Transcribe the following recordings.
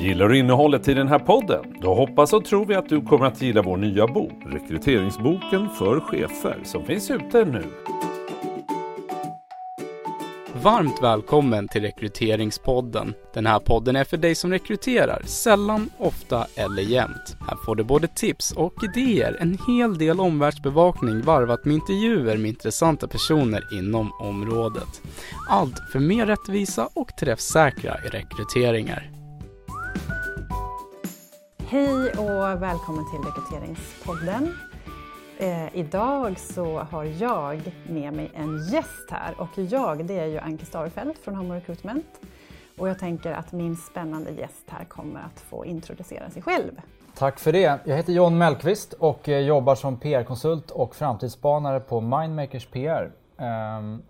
Gillar du innehållet i den här podden? Då hoppas och tror vi att du kommer att gilla vår nya bok, Rekryteringsboken för chefer, som finns ute nu. Varmt välkommen till Rekryteringspodden. Den här podden är för dig som rekryterar, sällan, ofta eller jämt. Här får du både tips och idéer, en hel del omvärldsbevakning varvat med intervjuer med intressanta personer inom området. Allt för mer rättvisa och träffsäkra rekryteringar. Hej och välkommen till Rekryteringspodden. Eh, idag så har jag med mig en gäst här och jag det är ju Anke Starfelt från Homo Recruitment. Och jag tänker att min spännande gäst här kommer att få introducera sig själv. Tack för det. Jag heter John Mellqvist och eh, jobbar som PR-konsult och framtidsspanare på Mindmakers PR. Ehm,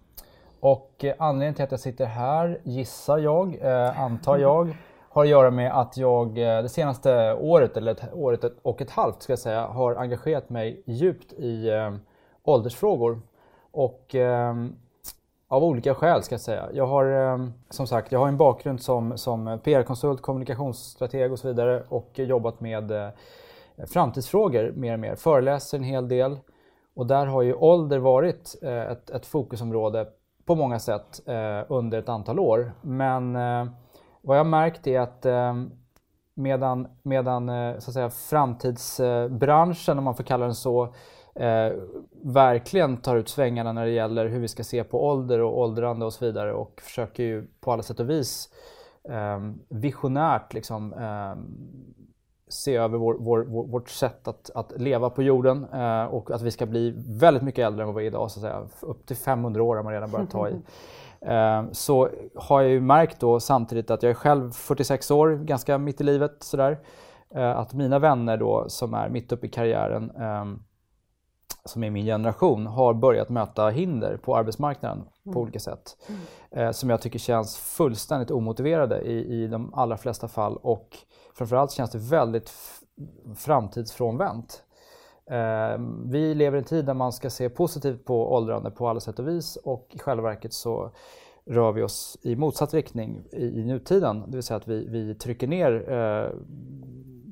och eh, anledningen till att jag sitter här gissar jag, eh, antar jag, har att göra med att jag eh, det senaste året, eller ett, året och ett halvt ska jag säga, har engagerat mig djupt i eh, åldersfrågor. Och eh, av olika skäl ska jag säga. Jag har eh, som sagt, jag har en bakgrund som, som PR-konsult, kommunikationsstrateg och så vidare och jobbat med eh, framtidsfrågor mer och mer. Föreläser en hel del och där har ju ålder varit eh, ett, ett fokusområde på många sätt eh, under ett antal år. Men eh, vad jag märkt är att eh, medan, medan eh, så att säga, framtidsbranschen, om man får kalla den så, eh, verkligen tar ut svängarna när det gäller hur vi ska se på ålder och åldrande och så vidare och försöker ju på alla sätt och vis eh, visionärt liksom, eh, se över vår, vår, vår, vårt sätt att, att leva på jorden eh, och att vi ska bli väldigt mycket äldre än vad vi är idag. Så att säga. Upp till 500 år har man redan börjat ta i. Ehm, så har jag ju märkt då samtidigt att jag är själv 46 år, ganska mitt i livet sådär. Eh, att mina vänner då som är mitt uppe i karriären, ehm, som är min generation, har börjat möta hinder på arbetsmarknaden mm. på olika sätt. Mm. Som jag tycker känns fullständigt omotiverade i, i de allra flesta fall och framförallt känns det väldigt framtidsfrånvänt. Ehm, vi lever i en tid där man ska se positivt på åldrande på alla sätt och vis och i själva verket så rör vi oss i motsatt riktning i, i nutiden. Det vill säga att vi, vi trycker ner eh,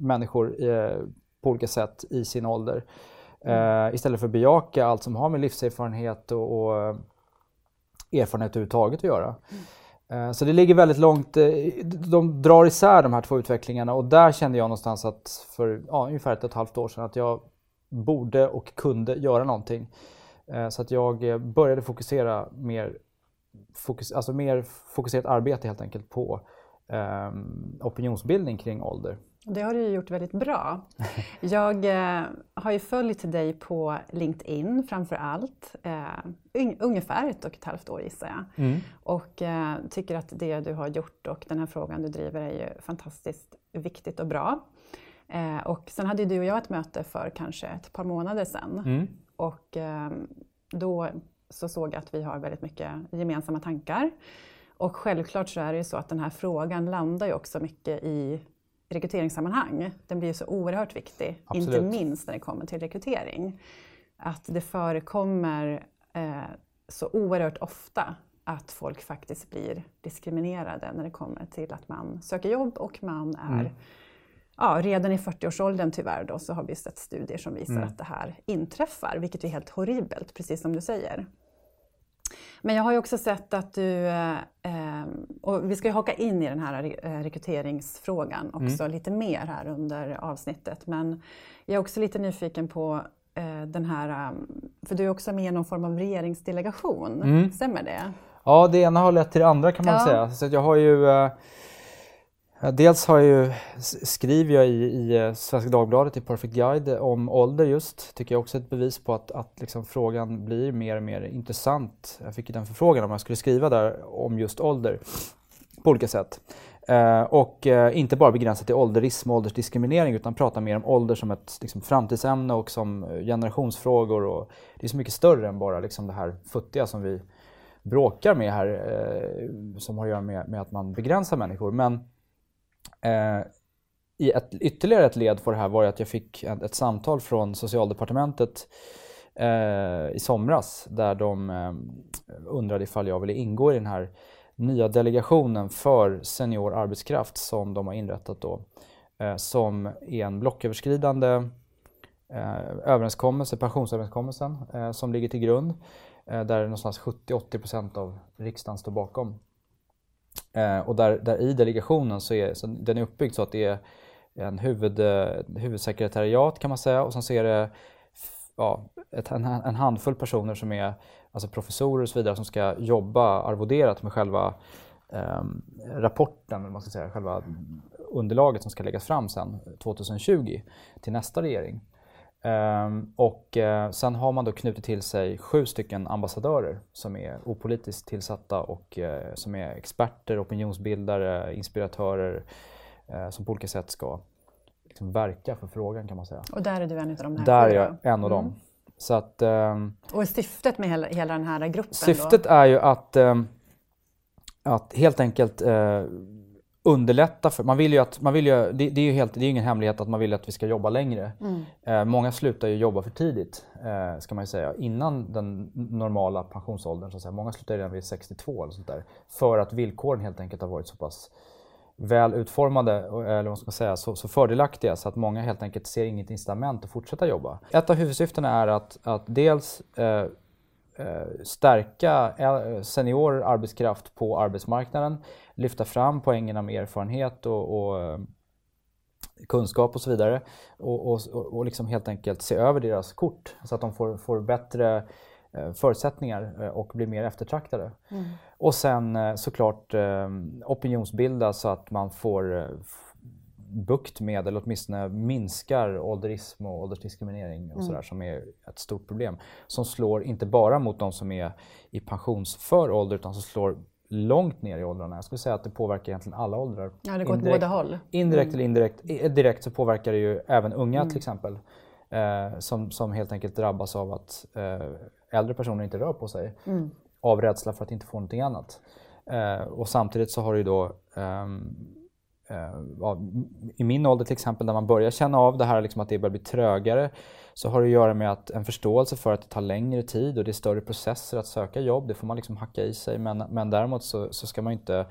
människor eh, på olika sätt i sin ålder. Eh, istället för att bejaka allt som har med livserfarenhet och, och eh, erfarenhet överhuvudtaget att göra. Mm. Så det ligger väldigt långt, eh, de drar isär de här två utvecklingarna och där kände jag någonstans att för ja, ungefär ett och ett halvt år sedan att jag borde och kunde göra någonting. Eh, så att jag eh, började fokusera mer, fokus, alltså mer fokuserat arbete helt enkelt på um, opinionsbildning kring ålder. Det har du gjort väldigt bra. Jag eh, har ju följt dig på LinkedIn framför allt, eh, ungefär ett och ett halvt år gissar jag. Mm. Och eh, tycker att det du har gjort och den här frågan du driver är ju fantastiskt viktigt och bra. Eh, och sen hade du och jag ett möte för kanske ett par månader sedan. Mm. Och eh, då så såg jag att vi har väldigt mycket gemensamma tankar. Och självklart så är det ju så att den här frågan landar ju också mycket i rekryteringssammanhang. Den blir ju så oerhört viktig, Absolut. inte minst när det kommer till rekrytering. Att det förekommer eh, så oerhört ofta att folk faktiskt blir diskriminerade när det kommer till att man söker jobb och man är mm ja, redan i 40-årsåldern tyvärr då, så har vi sett studier som visar mm. att det här inträffar, vilket är helt horribelt, precis som du säger. Men jag har ju också sett att du, eh, och vi ska ju haka in i den här eh, rekryteringsfrågan också mm. lite mer här under avsnittet, men jag är också lite nyfiken på eh, den här, för du är också med i någon form av regeringsdelegation, mm. stämmer det? Ja, det ena har lett till det andra kan man ja. säga. Så jag har ju Dels har jag ju, skriver jag i, i eh, Svenska Dagbladet i Perfect Guide om ålder just. Tycker jag också är ett bevis på att, att liksom frågan blir mer och mer intressant. Jag fick ju den förfrågan om jag skulle skriva där om just ålder på olika sätt. Eh, och eh, inte bara begränsat till ålderism och åldersdiskriminering utan prata mer om ålder som ett liksom, framtidsämne och som eh, generationsfrågor. Och det är så mycket större än bara liksom, det här futtiga som vi bråkar med här, eh, som har att göra med, med att man begränsar människor. Men Eh, i ett, ytterligare ett led på det här var att jag fick ett, ett samtal från socialdepartementet eh, i somras där de eh, undrade ifall jag ville ingå i den här nya delegationen för senior arbetskraft som de har inrättat då. Eh, som är en blocköverskridande eh, överenskommelse, pensionsöverenskommelsen, eh, som ligger till grund. Eh, där någonstans 70-80% av riksdagen står bakom. Eh, och där, där i delegationen så är så den är uppbyggd så att det är en huvud, eh, huvudsekretariat kan man säga och sen så är det ja, ett, en, en, handfull personer som är alltså professorer och så vidare som ska jobba arvoderat med själva eh, rapporten, man ska säga, själva underlaget som ska läggas fram sen 2020 till nästa regering. Um, och uh, sen har man då knutit till sig sju stycken ambassadörer som är opolitiskt tillsatta och uh, som är experter, opinionsbildare, inspiratörer uh, som på olika sätt ska liksom, verka för frågan kan man säga. Och där är du en av de här Där är jag en av mm. dem. Så att, um, och syftet med hela, hela den här gruppen? Syftet då? är ju att, um, att helt enkelt underlätta för, man vill ju att, man vill ju, det, det är ju helt, det är ingen hemlighet att man vill att vi ska jobba längre. Mm. Eh, många slutar ju jobba för tidigt, eh, ska man ju säga, innan den normala pensionsåldern. Så att säga. Många slutar redan vid 62 eller sånt där. För att villkoren helt enkelt har varit så pass väl utformade, eller vad ska man säga, så, så fördelaktiga så att många helt enkelt ser inget incitament att fortsätta jobba. Ett av huvudsyftena är att, att dels eh, stärka eh, senior arbetskraft på arbetsmarknaden, lyfta fram poängerna med erfarenhet och, och eh, kunskap och så vidare och, och, och liksom helt enkelt se över deras kort så att de får, får bättre förutsättningar och blir mer eftertraktade. Mm. Och sen såklart opinionsbilda så att man får bukt med, eller åtminstone minskar ålderism och åldersdiskriminering och mm. sådär som är ett stort problem. Som slår inte bara mot de som är i pensionsför ålder utan som slår långt ner i åldrarna. Jag skulle säga att det påverkar egentligen alla åldrar. Ja, det går åt båda håll. Indirekt mm. eller indirekt. Direkt så påverkar det ju även unga mm. till exempel. Eh, som, som helt enkelt drabbas av att eh, äldre personer inte rör på sig. Mm. Av rädsla för att inte få någonting annat. Eh, och samtidigt så har du ju då um, i min ålder till exempel, när man börjar känna av det här liksom att det börjar bli trögare, så har det att göra med att en förståelse för att det tar längre tid och det är större processer att söka jobb. Det får man liksom hacka i sig. Men, men däremot så, så ska man inte,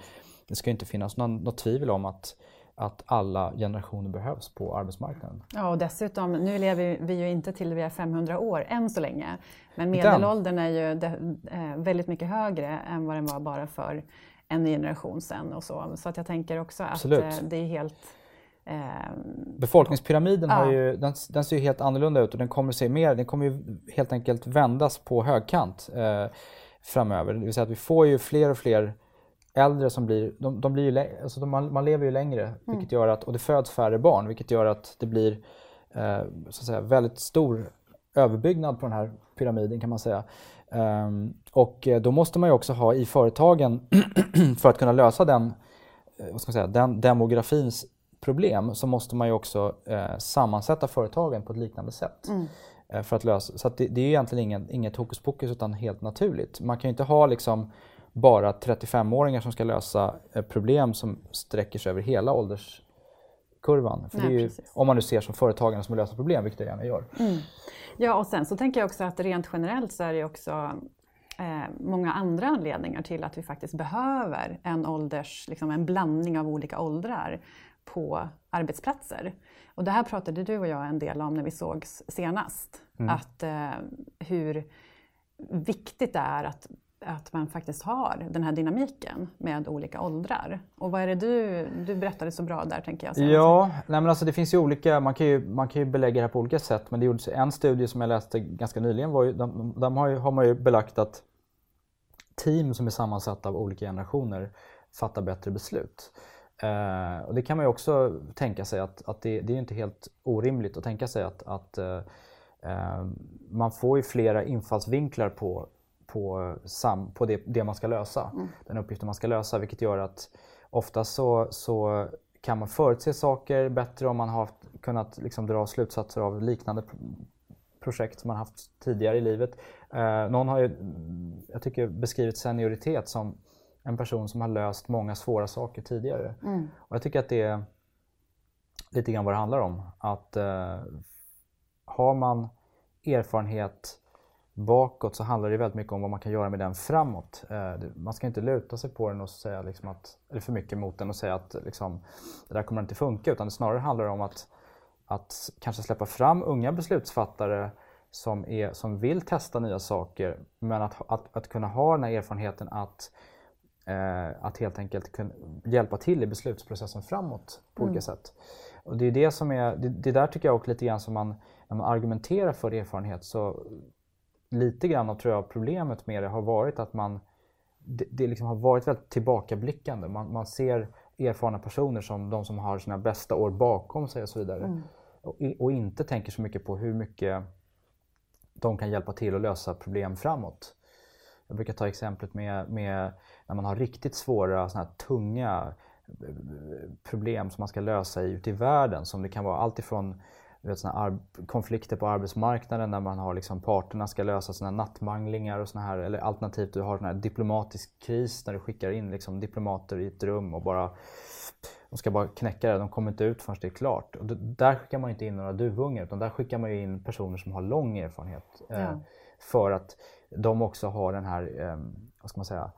det ska inte finnas någon, något tvivel om att att alla generationer behövs på arbetsmarknaden. Ja, och dessutom, nu lever vi ju inte till vi är 500 år än så länge. Men medelåldern är ju eh, väldigt mycket högre än vad den var bara för en generation sen och så. Så att jag tänker också att Absolut. Eh, det är helt eh, Befolkningspyramiden ja. har ju, den, den, ser ju helt annorlunda ut och den kommer se mer, den kommer ju helt enkelt vändas på högkant eh, framöver. Det vill säga att vi får ju fler och fler äldre som blir, de, de blir ju, alltså de, man, man, lever ju längre mm. vilket gör att, och det föds färre barn vilket gör att det blir eh, så att säga, väldigt stor överbyggnad på den här pyramiden kan man säga. Um, och eh, då måste man ju också ha i företagen, för att kunna lösa den, eh, vad ska man säga, den demografins problem, så måste man ju också eh, sammansätta företagen på ett liknande sätt. Mm. För att lösa. Så att det, det, är egentligen ingen, inget hokus pokus utan helt naturligt. Man kan ju inte ha liksom bara 35-åringar som ska lösa problem som sträcker sig över hela ålderskurvan. För Nej, ju, om man nu ser som företagare som löser problem, vilket jag gärna gör. Mm. Ja, och sen så tänker jag också att rent generellt så är det också eh, många andra anledningar till att vi faktiskt behöver en ålders, liksom en blandning av olika åldrar på arbetsplatser. Och det här pratade du och jag en del om när vi sågs senast. Mm. Att eh, hur viktigt det är att att man faktiskt har den här dynamiken med olika åldrar. Och vad är det du, du berättade så bra där tänker jag. Ja, nej men alltså det finns ju olika, man kan ju, man kan ju belägga det här på olika sätt men det gjordes en studie som jag läste ganska nyligen, var ju, de, de har, ju, har man ju belagt att team som är sammansatta av olika generationer fattar bättre beslut. Eh, och det kan man ju också tänka sig att, att det, det är inte helt orimligt att tänka sig att, att eh, eh man får ju flera infallsvinklar på på, sam, på det, det man ska lösa, mm. den uppgiften man ska lösa. Vilket gör att ofta så, så kan man förutse saker bättre om man har kunnat liksom dra slutsatser av liknande projekt som man haft tidigare i livet. Eh, någon har ju, jag tycker, beskrivit senioritet som en person som har löst många svåra saker tidigare. Mm. Och jag tycker att det är lite grann vad det handlar om. Att eh, har man erfarenhet bakåt så handlar det väldigt mycket om vad man kan göra med den framåt. Eh, man ska inte luta sig på den och säga liksom att, eller för mycket mot den och säga att liksom, det där kommer inte funka utan det snarare handlar om att, att kanske släppa fram unga beslutsfattare som, är, som vill testa nya saker men att, att, att kunna ha den här erfarenheten att eh, att helt enkelt kunna hjälpa till i beslutsprocessen framåt på mm. olika sätt. Och det är det som är, det, det där tycker jag också lite grann som man, när man argumenterar för erfarenhet så lite grann av tror jag problemet med det har varit att man det, det liksom har varit väldigt tillbakablickande. Man, man ser erfarna personer som de som har sina bästa år bakom sig och så vidare. Mm. Och, och, inte tänker så mycket på hur mycket de kan hjälpa till att lösa problem framåt. Jag brukar ta exemplet med, med när man har riktigt svåra, såna tunga eh, problem som man ska lösa ute i världen. Som det kan vara alltifrån vet, såna konflikter på arbetsmarknaden där man har liksom parterna ska lösa sina nattmanglingar och såna här, eller alternativt du har en diplomatisk kris när du skickar in liksom diplomater i ett rum och bara de ska bara knäcka det, de kommer inte ut förrän det är klart. Och där skickar man inte in några duvungar utan där skickar man in personer som har lång erfarenhet. Eh, ja. för att de också har den här, eh, vad ska man säga,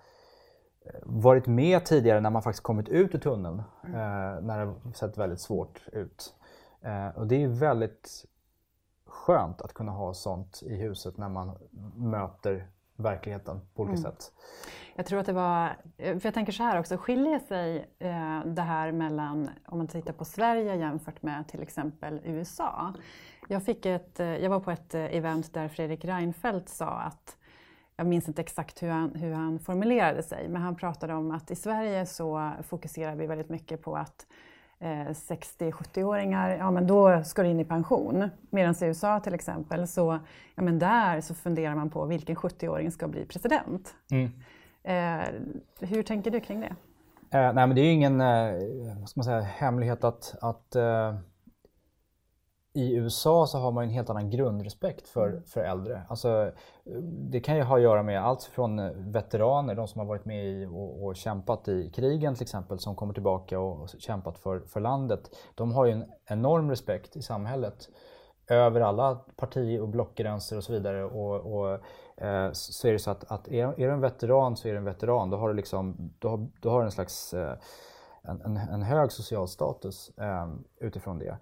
varit med tidigare när man faktiskt kommit ut ur tunneln. Mm. Eh, när det sett väldigt svårt ut. Eh, och det är väldigt skönt att kunna ha sånt i huset när man möter verkligheten på olika mm. sätt. Jag tror att det var, för jag tänker så här också, skiljer sig eh, det här mellan, om man tittar på Sverige jämfört med till exempel USA? Jag, fick ett, eh, jag var på ett eh, event där Fredrik Reinfeldt sa att jag minns inte exakt hur han, hur han formulerade sig, men han pratade om att i Sverige så fokuserar vi väldigt mycket på att eh, 60-70-åringar, ja men då ska du in i pension. Medan i USA till exempel, så, ja, men där så funderar man på vilken 70-åring ska bli president. Mm. Eh, hur tänker du kring det? Eh, nej men det är ingen eh, vad ska man säga, hemlighet att, att eh, i USA så har man en helt annan grundrespekt för, mm. för äldre. Alltså, det kan ju ha att göra med allt från eh, veteraner, de som har varit med i och, och, kämpat i krigen till exempel, som kommer tillbaka och kämpat för, för landet. De har ju en enorm respekt i samhället över alla parti och blockgränser och så vidare. Och, och eh, så är det så att, att är, är du en veteran så är du en veteran. Då har du, liksom, då har, då har en slags eh, en, en, en, hög social status eh, utifrån det.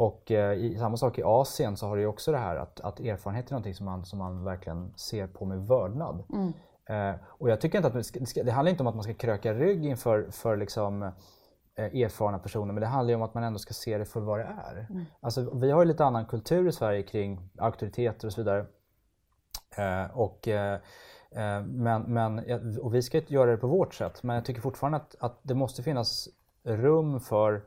Och eh, i, samma sak i Asien så har du också det här att, att erfarenhet är någonting som man, som man verkligen ser på med vördnad. Mm. Eh, och jag tycker inte att det, ska, det handlar inte om att man ska kröka rygg inför för liksom, eh, erfarna personer men det handlar om att man ändå ska se det för vad det är. Mm. Alltså, vi har ju lite annan kultur i Sverige kring auktoriteter och så vidare. Eh, och, eh, men, men, och vi ska göra det på vårt sätt men jag tycker fortfarande att, att det måste finnas rum för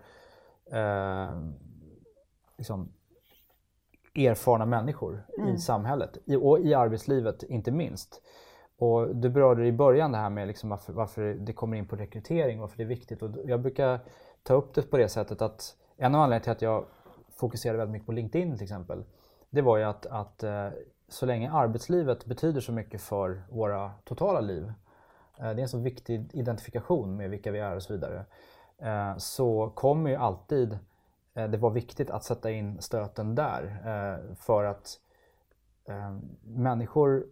liksom, erfarna människor mm. i samhället i, och i arbetslivet inte minst. Och du berörde i början det här med liksom varför, varför, det kommer in på rekrytering, varför det är viktigt. Och jag brukar ta upp det på det sättet att en av anledningarna till att jag fokuserade väldigt mycket på LinkedIn till exempel, det var ju att, att eh, så länge arbetslivet betyder så mycket för våra totala liv, eh, det är en så viktig identifikation med vilka vi är och så vidare, eh, så kommer ju alltid Eh, det var viktigt att sätta in stöten där eh, för att eh, människor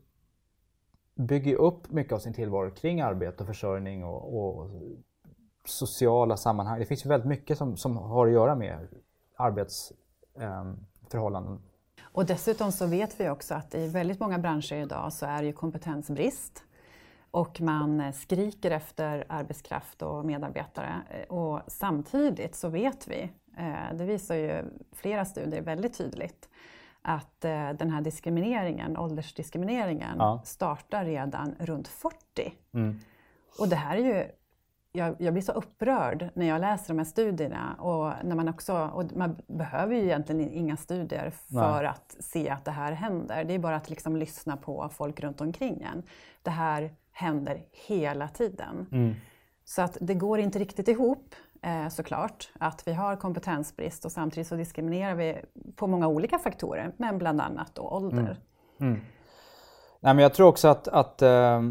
bygger upp mycket av sin tillvaro kring arbete och försörjning och, och sociala sammanhang. Det finns ju väldigt mycket som, som har att göra med arbetsförhållanden. Och dessutom så vet vi också att i väldigt många branscher idag så är det kompetensbrist och man skriker efter arbetskraft och medarbetare. Och samtidigt så vet vi det visar ju flera studier väldigt tydligt att eh, den här diskrimineringen, åldersdiskrimineringen, ja. startar redan runt 40. Mm. Och det här är ju jag, jag, blir så upprörd när jag läser de här studierna och, när man, också, och man behöver ju egentligen inga studier för Nej. att se att det här händer. Det är bara att liksom lyssna på folk runt omkring en. Det här händer hela tiden. Mm. Så att det går inte riktigt ihop eh, såklart, att vi har kompetensbrist och samtidigt så diskriminerar vi på många olika faktorer, men bland annat då ålder. Mm. Mm. Nej, men jag tror också att, att eh,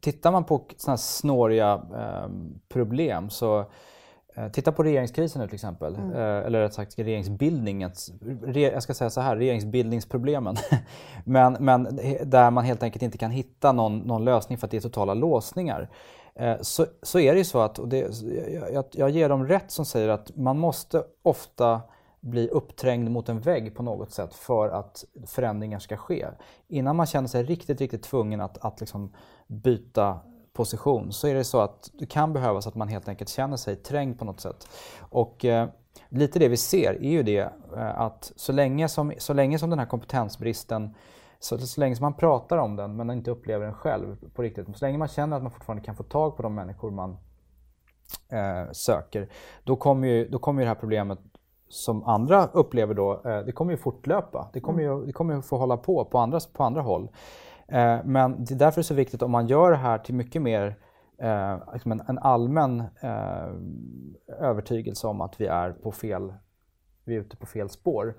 tittar man på sådana här snåriga eh, problem så Eh, titta på regeringskrisen nu till exempel, mm. Eh, eller rätt sagt regeringsbildningen. Jag ska säga så här, regeringsbildningsproblemen. men, men där man helt enkelt inte kan hitta någon, någon lösning för att det är totala låsningar. Eh, så, så är det ju så att, och det, jag, jag ger dem rätt som säger att man måste ofta bli uppträngd mot en vägg på något sätt för att förändringar ska ske. Innan man känner sig riktigt, riktigt tvungen att, att liksom byta position så är det så att det kan behövas att man helt enkelt känner sig trängd på något sätt. Och eh, lite det vi ser är ju det eh, att så länge som, så länge som den här kompetensbristen så, så länge som man pratar om den men inte upplever den själv på riktigt, så länge man känner att man fortfarande kan få tag på de människor man eh, söker, då kommer, ju, då kommer ju det här problemet som andra upplever då, eh, det kommer ju fortlöpa. Det kommer ju, det kommer ju få hålla på på andra, på andra håll. Eh, men det är därför det är så viktigt om man gör det här till mycket mer eh, liksom en, en, allmän eh, övertygelse om att vi är på fel, vi är ute på fel spår.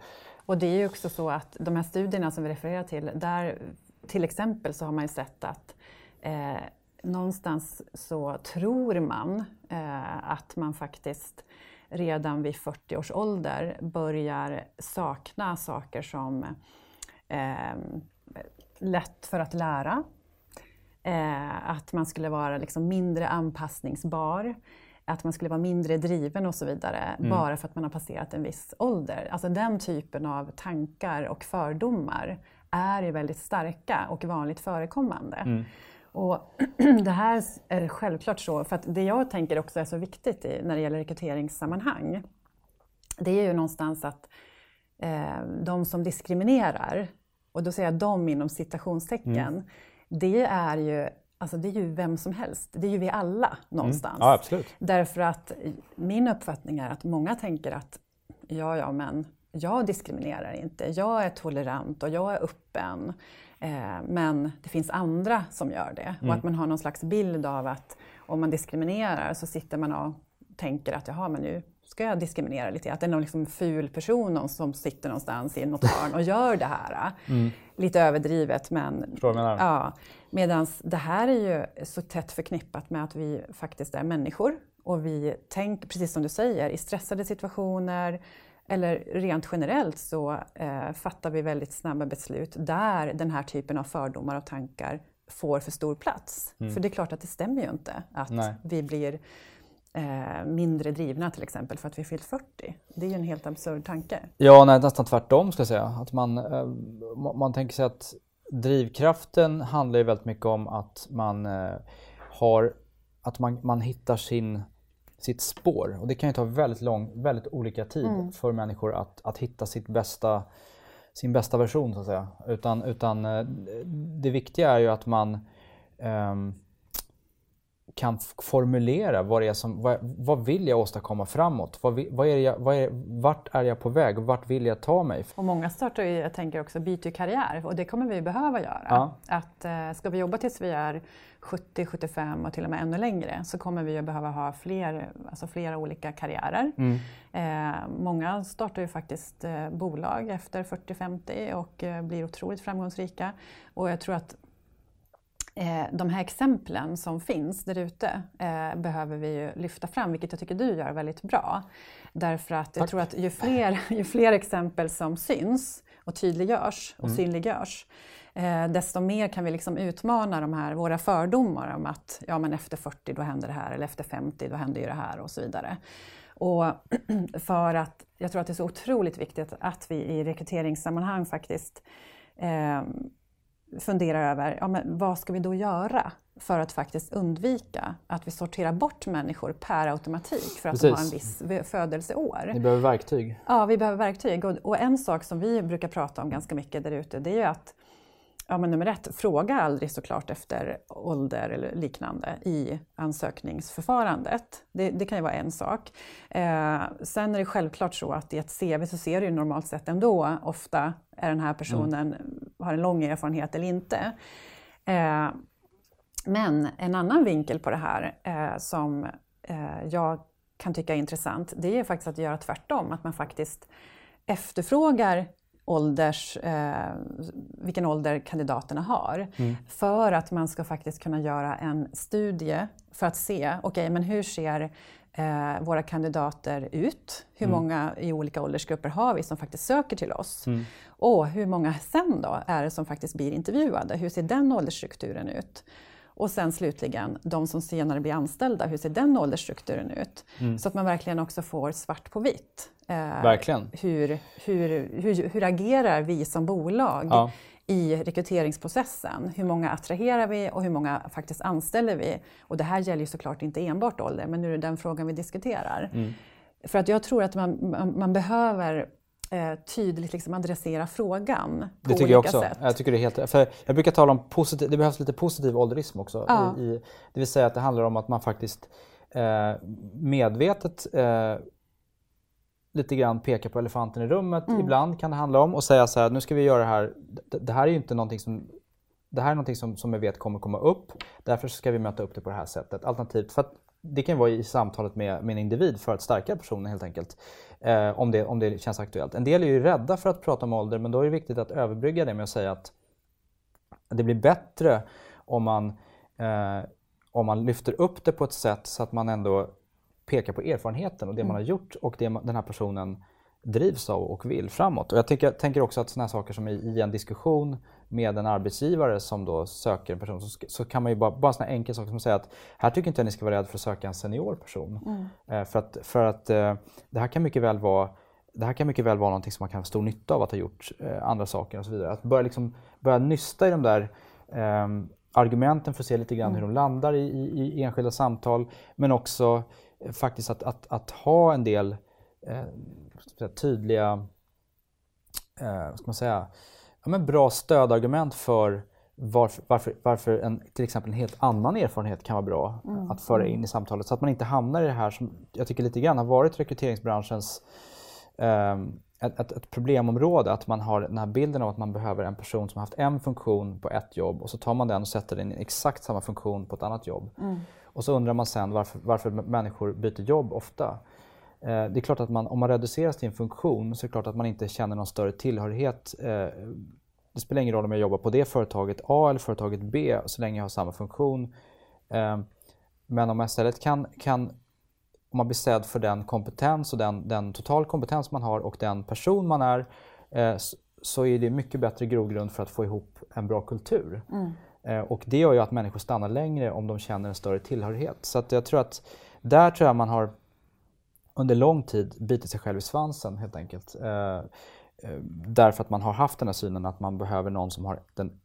Och det är ju också så att de här studierna som vi refererar till, där till exempel så har man ju sett att eh, någonstans så tror man eh, att man faktiskt redan vid 40 års ålder börjar sakna saker som eh, lätt för att lära, eh, att man skulle vara liksom mindre anpassningsbar, att man skulle vara mindre driven och så vidare, mm. bara för att man har passerat en viss ålder. Alltså den typen av tankar och fördomar är ju väldigt starka och vanligt förekommande. Mm. Och det här är självklart så, för att det jag tänker också är så viktigt i, när det gäller rekryteringssammanhang, det är ju någonstans att eh, de som diskriminerar, och då säger jag de inom citationstecken, mm. det är ju Alltså det är ju vem som helst, det är ju vi alla mm. någonstans. Mm. Ja, absolut. Därför att min uppfattning är att många tänker att ja, ja, men jag diskriminerar inte, jag är tolerant och jag är öppen. Eh, men det finns andra som gör det. Mm. Och att man har någon slags bild av att om man diskriminerar så sitter man och tänker att jaha, men nu ska jag diskriminera lite. Att det är någon liksom ful person som sitter någonstans i något hörn och gör det här. Mm. Lite överdrivet men... Ja. Medan det här är ju så tätt förknippat med att vi faktiskt är människor. Och vi tänker, precis som du säger, i stressade situationer, eller rent generellt så eh, fattar vi väldigt snabba beslut där den här typen av fördomar och tankar får för stor plats. Mm. För det är klart att det stämmer ju inte att Nej. vi blir eh, mindre drivna till exempel för att vi fyllt 40. Det är ju en helt absurd tanke. Ja, nej, nästan tvärtom ska jag säga. Att man, eh, man tänker sig att drivkraften handlar ju väldigt mycket om att man eh, har att man, man hittar sin sitt spår. Och det kan ju ta väldigt, lång, väldigt olika tid mm. för människor att, att hitta sitt bästa, sin bästa version så att säga. Utan, utan eh, det viktiga är ju att man um, kan formulera vad, det är som, vad, vad vill jag åstadkomma framåt? Vad, vad är jag, vad är, vart är jag på väg? Vart vill jag ta mig? Och många startar ju, jag tänker också, byter karriär och det kommer vi behöva göra. Ja. Att, eh, ska vi jobba tills vi är 70, 75 och till och med ännu längre så kommer vi att behöva ha fler, alltså flera olika karriärer. Mm. Eh, många startar ju faktiskt eh, bolag efter 40-50 och eh, blir otroligt framgångsrika. Och jag tror att de här exemplen som finns där ute eh, behöver vi ju lyfta fram, vilket jag tycker du gör väldigt bra. Därför att jag Tack. tror att ju fler, ju fler exempel som syns och tydliggörs och mm. synliggörs, eh, desto mer kan vi liksom utmana de här, våra fördomar om att ja, men efter 40 då händer det här, eller efter 50 då händer ju det här och så vidare. Och för att jag tror att det är så otroligt viktigt att vi i rekryteringssammanhang faktiskt eh, funderar över ja, men vad ska vi då göra för att faktiskt undvika att vi sorterar bort människor per automatik för att Precis. de har en viss födelseår. Ni behöver verktyg. Ja, vi behöver verktyg. Och, och en sak som vi brukar prata om ganska mycket där ute, det är ju att Ja, men nummer ett, fråga aldrig såklart efter ålder eller liknande i ansökningsförfarandet. Det, det kan ju vara en sak. Eh, sen är det självklart så att i ett CV så ser du normalt sett ändå ofta är den här personen mm. har en lång erfarenhet eller inte. Eh, men en annan vinkel på det här eh, som eh, jag kan tycka är intressant, det är faktiskt att göra tvärtom, att man faktiskt efterfrågar ålders, eh, vilken ålder kandidaterna har. Mm. För att man ska faktiskt kunna göra en studie för att se, okej okay, men hur ser eh, våra kandidater ut? Hur Mm. många i olika åldersgrupper har vi som faktiskt söker till oss? Mm. Och hur många sen då är det som faktiskt blir intervjuade? Hur ser den åldersstrukturen ut? Och sen slutligen, de som senare blir anställda, hur ser den åldersstrukturen ut? Mm. Så att man verkligen också får svart på vitt. Eh, Verkligen. hur, hur, hur, hur agerar vi som bolag Ja. i rekryteringsprocessen? Hur många attraherar vi och hur många faktiskt anställer vi? Och det här gäller ju såklart inte enbart ålder, men nu är det den frågan vi diskuterar. Mm. För att jag tror att man, man, man behöver eh, tydligt liksom adressera frågan på Det tycker olika jag också. sätt. Jag, tycker det, är helt, för jag brukar tala om positiv, det behövs lite positiv ålderism också. Ja. I, i, det vill säga att det handlar om att man faktiskt eh, medvetet eh, lite grann pekar på elefanten i rummet. Mm. Ibland kan det handla om att säga så här, nu ska vi göra det här. Det, det här är ju inte någonting som det här är någonting som, som jag vet kommer komma upp. Därför ska vi möta upp det på det här sättet. Alternativt, för att det kan vara i samtalet med, med en individ för att stärka personen helt enkelt. Eh, om, det, om det känns aktuellt. En del är ju rädda för att prata om ålder men då är det viktigt att överbrygga det med att säga att det blir bättre om man, eh, om man lyfter upp det på ett sätt så att man ändå pekar på erfarenheten och det man har gjort och det den här personen drivs av och vill framåt. Och jag tänker, tänker också att sådana här saker som i, i en diskussion med en arbetsgivare som då söker en person så, så kan man ju bara, bara en sån här enkel sak som att säga att här tycker inte jag ni ska vara rädda för att söka en senior person. Eh, för att, för att eh, det här kan mycket väl vara det här kan mycket väl vara någonting som man kan ha stor nytta av att ha gjort eh, andra saker och så vidare. Att börja, liksom, börja nysta i de där ehm, argumenten för att se lite grann hur de landar i, i, i enskilda samtal. Men också eh, faktiskt att, att, att ha en del eh, tydliga eh, ska man säga, ja, men bra stödargument för varför, varför, varför en, till exempel en helt annan erfarenhet kan vara bra att föra in i samtalet. Så att man inte hamnar i det här som jag tycker lite grann har varit rekryteringsbranschens ehm, ett, ett, ett problemområde. Att man har den här bilden av att man behöver en person som har haft en funktion på ett jobb och så tar man den och sätter den i exakt samma funktion på ett annat jobb. Och så undrar man sen varför, varför människor byter jobb ofta. Eh, det är klart att man, om man reduceras till en funktion så är det klart att man inte känner någon större tillhörighet. Eh, det spelar ingen roll om jag jobbar på det företaget A eller företaget B så länge jag har samma funktion. Eh, men om jag istället kan, kan om man blir sedd för den kompetens och den, den total kompetens man har och den person man är så, är det mycket bättre grogrund för att få ihop en bra kultur. Eh, och det gör ju att människor stannar längre om de känner en större tillhörighet. Så jag tror att där tror jag man har under lång tid bitit sig själv i svansen helt enkelt. Eh, eh, därför att man har haft den här synen att man behöver någon som har den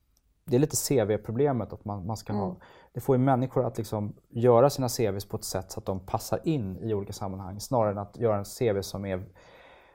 det är lite CV-problemet att man, man ska ha, det får ju människor att liksom göra sina CVs på ett sätt så att de passar in i olika sammanhang snarare än att göra en CV som, är,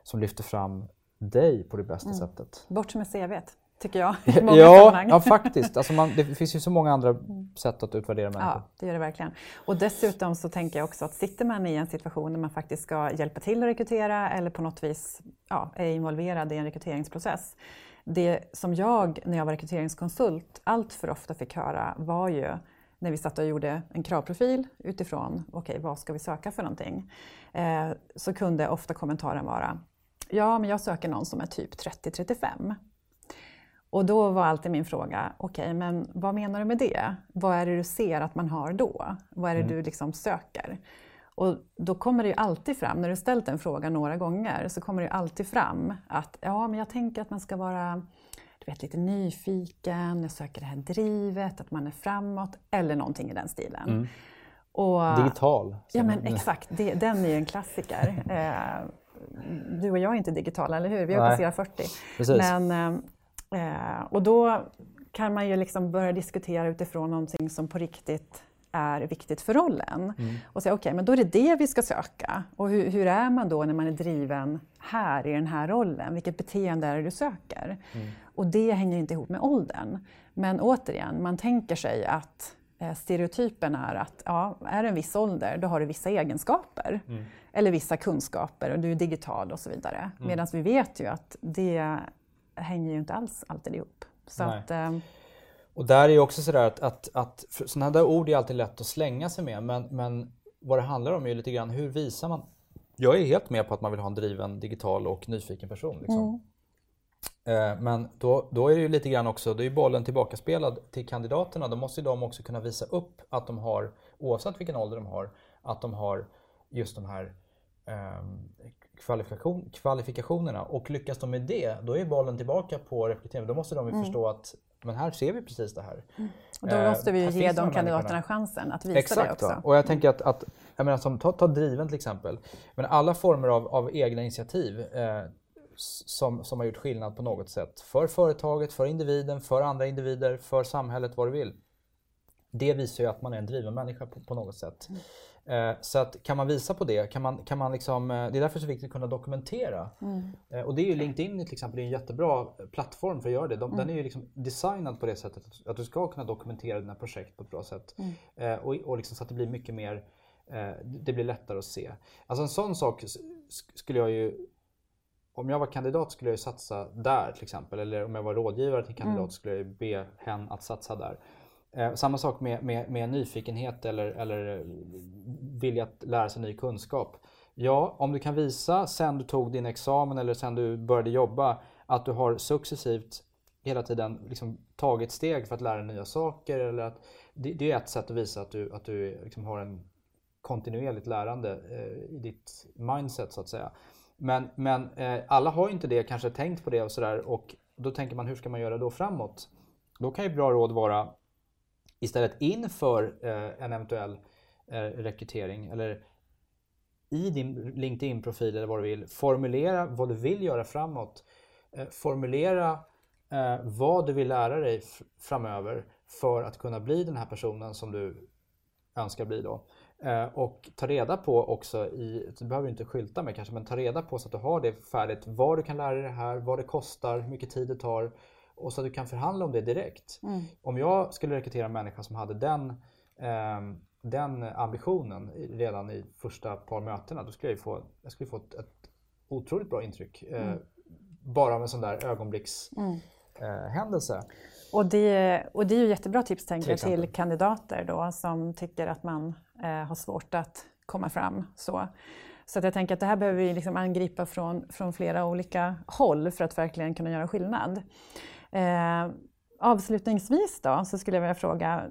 som lyfter fram dig på det bästa sättet. Bort med CVt, tycker jag. Ja, ja, faktiskt. Alltså man, det finns ju så många andra sätt att utvärdera människor. Ja, det gör det verkligen. Och dessutom så tänker jag också att sitter man i en situation där man faktiskt ska hjälpa till att rekrytera eller på något vis ja, är involverad i en rekryteringsprocess. Det som jag, när jag var rekryteringskonsult, allt för ofta fick höra var ju när vi satt och gjorde en kravprofil utifrån, okej, vad ska vi söka för någonting? Eh, så kunde ofta kommentaren vara, ja, men jag söker någon som är typ 30-35. Och då var alltid min fråga, okej, men vad menar du med det? Vad är det du ser att man har då? Vad är det du liksom söker? Och då kommer det ju alltid fram, när du ställt den frågan några gånger, så kommer det ju alltid fram att ja, men jag tänker att man ska vara du vet, lite nyfiken, jag söker det här drivet, att man är framåt, eller någonting i den stilen. Och, Digital. Ja men exakt, det, den är ju en klassiker. Eh, du och jag är inte digitala, eller hur? Vi har passerat 40. Precis. Men, eh, och då kan man ju liksom börja diskutera utifrån någonting som på riktigt är viktigt för rollen. Och säga okej, men då är det det vi ska söka. Och hur, hur är man då när man är driven här i den här rollen? Vilket beteende är det du söker? Och det hänger inte ihop med åldern. Men återigen, man tänker sig att eh, stereotypen är att ja, är det en viss ålder, då har du vissa egenskaper. Eller vissa kunskaper och du är digital och så vidare. Medan vi vet ju att det hänger ju inte alls alltid ihop. Så att, eh, Och där är ju också sådär att, att, att sådana där ord är alltid lätt att slänga sig med men, men vad det handlar om är ju lite grann hur visar man Jag är helt med på att man vill ha en driven, digital och nyfiken person. Liksom. Eh, Men då, då är det ju lite grann också, då är bollen tillbakaspelad till kandidaterna. Då måste de också kunna visa upp att de har, oavsett vilken ålder de har, att de har just de här um, kvalifikation, kvalifikationerna och lyckas de med det då är bollen tillbaka på rekrytering. Då måste de ju mm. förstå att men här ser vi precis det här. Mm. Och då måste vi ju ge de kandidaterna chansen att visa Exakt, det också. Exakt, och jag tänker att, att jag menar, som, ta, ta driven till exempel. Men alla former av, av egna initiativ eh, som, som har gjort skillnad på något sätt. För företaget, för individen, för andra individer, för samhället, vad du vill. Det visar ju att man är en driven människa på, på något sätt. Eh, så att kan man visa på det, kan man, kan man liksom, eh, det är därför det är så viktigt att kunna dokumentera. Mm. Eh, och det är ju LinkedIn till exempel, är en jättebra plattform för att göra det. De, mm. Den är ju liksom designad på det sättet att, du ska kunna dokumentera dina projekt på ett bra sätt. Mm. och och liksom så att det blir mycket mer, det blir lättare att se. Alltså en sån sak skulle jag ju om jag var kandidat skulle jag ju satsa där till exempel. Eller om jag var rådgivare till kandidat mm. skulle jag be hen att satsa där. Eh, samma sak med, med, med, nyfikenhet eller, eller vilja att lära sig ny kunskap. Ja, om du kan visa sen du tog din examen eller sen du började jobba att du har successivt hela tiden liksom tagit steg för att lära dig nya saker. Eller att, det, det är ett sätt att visa att du, att du liksom har en kontinuerligt lärande eh, i ditt mindset så att säga. Men, men eh, alla har ju inte det, kanske tänkt på det och sådär och då tänker man hur ska man göra då framåt? Då kan ju bra råd vara istället inför eh, en eventuell eh, rekrytering eller i din LinkedIn-profil eller vad du vill, formulera vad du vill göra framåt. Eh, formulera eh, vad du vill lära dig framöver för att kunna bli den här personen som du önskar bli då. Eh, och ta reda på också, i, du behöver inte skylta med kanske, men ta reda på så att du har det färdigt, vad du kan lära dig det här, vad det kostar, hur mycket tid det tar och så att du kan förhandla om det direkt. Mm. Om jag skulle rekrytera en människa som hade den, eh, den ambitionen redan i första par mötena, då skulle jag få, jag skulle få ett, ett otroligt bra intryck. Eh, mm. Bara av en sån där ögonblickshändelse. Mm. Eh, och, det, och det är ju jättebra tips tänker jag till kandidater då som tycker att man eh, har svårt att komma fram. Så. Så jag tänker att det här behöver vi liksom angripa från, från flera olika håll för att verkligen kunna göra skillnad. Eh, avslutningsvis då så skulle jag vilja fråga,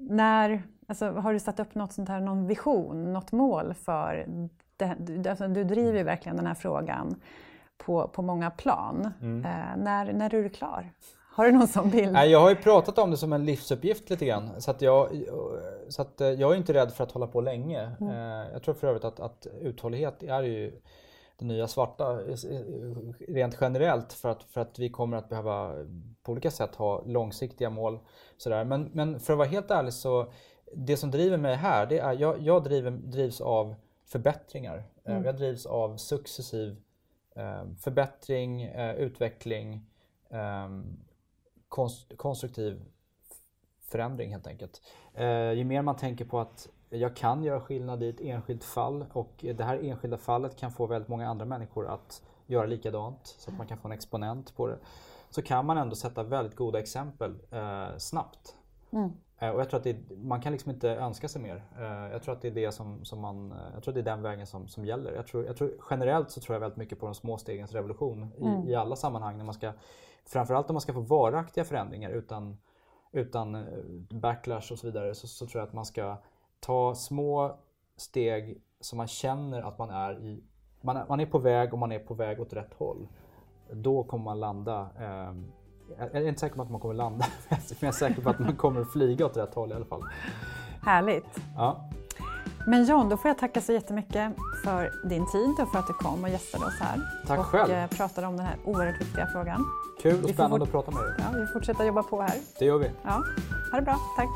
när, alltså, har du satt upp något sånt här, någon vision, något mål för det, alltså, du driver ju verkligen den här frågan på, på många plan. Mm. Eh, när, när är du klar? Har du någon sån bild? Nej, jag har ju pratat om det som en livsuppgift lite grann. Så, att jag, så att eh, jag är inte rädd för att hålla på länge. Mm. Eh, jag tror för övrigt att, att uthållighet är ju det nya svarta rent generellt för att, för att vi kommer att behöva på olika sätt ha långsiktiga mål. Sådär. Men, men för att vara helt ärlig så det som driver mig här, det är jag, jag driver, drivs av förbättringar. Eh, mm. Jag drivs av successiv eh, förbättring, eh, utveckling, eh, konst, konstruktiv förändring helt enkelt. Eh, ju mer man tänker på att jag kan göra skillnad i ett enskilt fall och det här enskilda fallet kan få väldigt många andra människor att göra likadant så att man kan få en exponent på det. Så kan man ändå sätta väldigt goda exempel eh, snabbt. Mm. Eh, och jag tror att det, man kan liksom inte önska sig mer. Eh, jag tror att det är det som, som man, jag tror det är den vägen som, som gäller. Jag tror, jag tror, generellt så tror jag väldigt mycket på de små stegens revolution i, mm. i alla sammanhang. När man ska, framförallt om man ska få varaktiga förändringar utan, utan eh, backlash och så vidare så, så tror jag att man ska ta små steg som man känner att man är i. Man är, man är på väg och man är på väg åt rätt håll. Då kommer man landa. Eh, jag är inte säker på att man kommer landa, men jag är säker på att man kommer flyga åt rätt håll i alla fall. Härligt. Ja. Men John, då får jag tacka så jättemycket för din tid och för att du kom och gästade oss här. Tack och själv. Och pratade om den här oerhört viktiga frågan. Kul och spännande att prata med dig. Ja, vi fortsätter jobba på här. Det gör vi. Ja. Ha det bra, tack.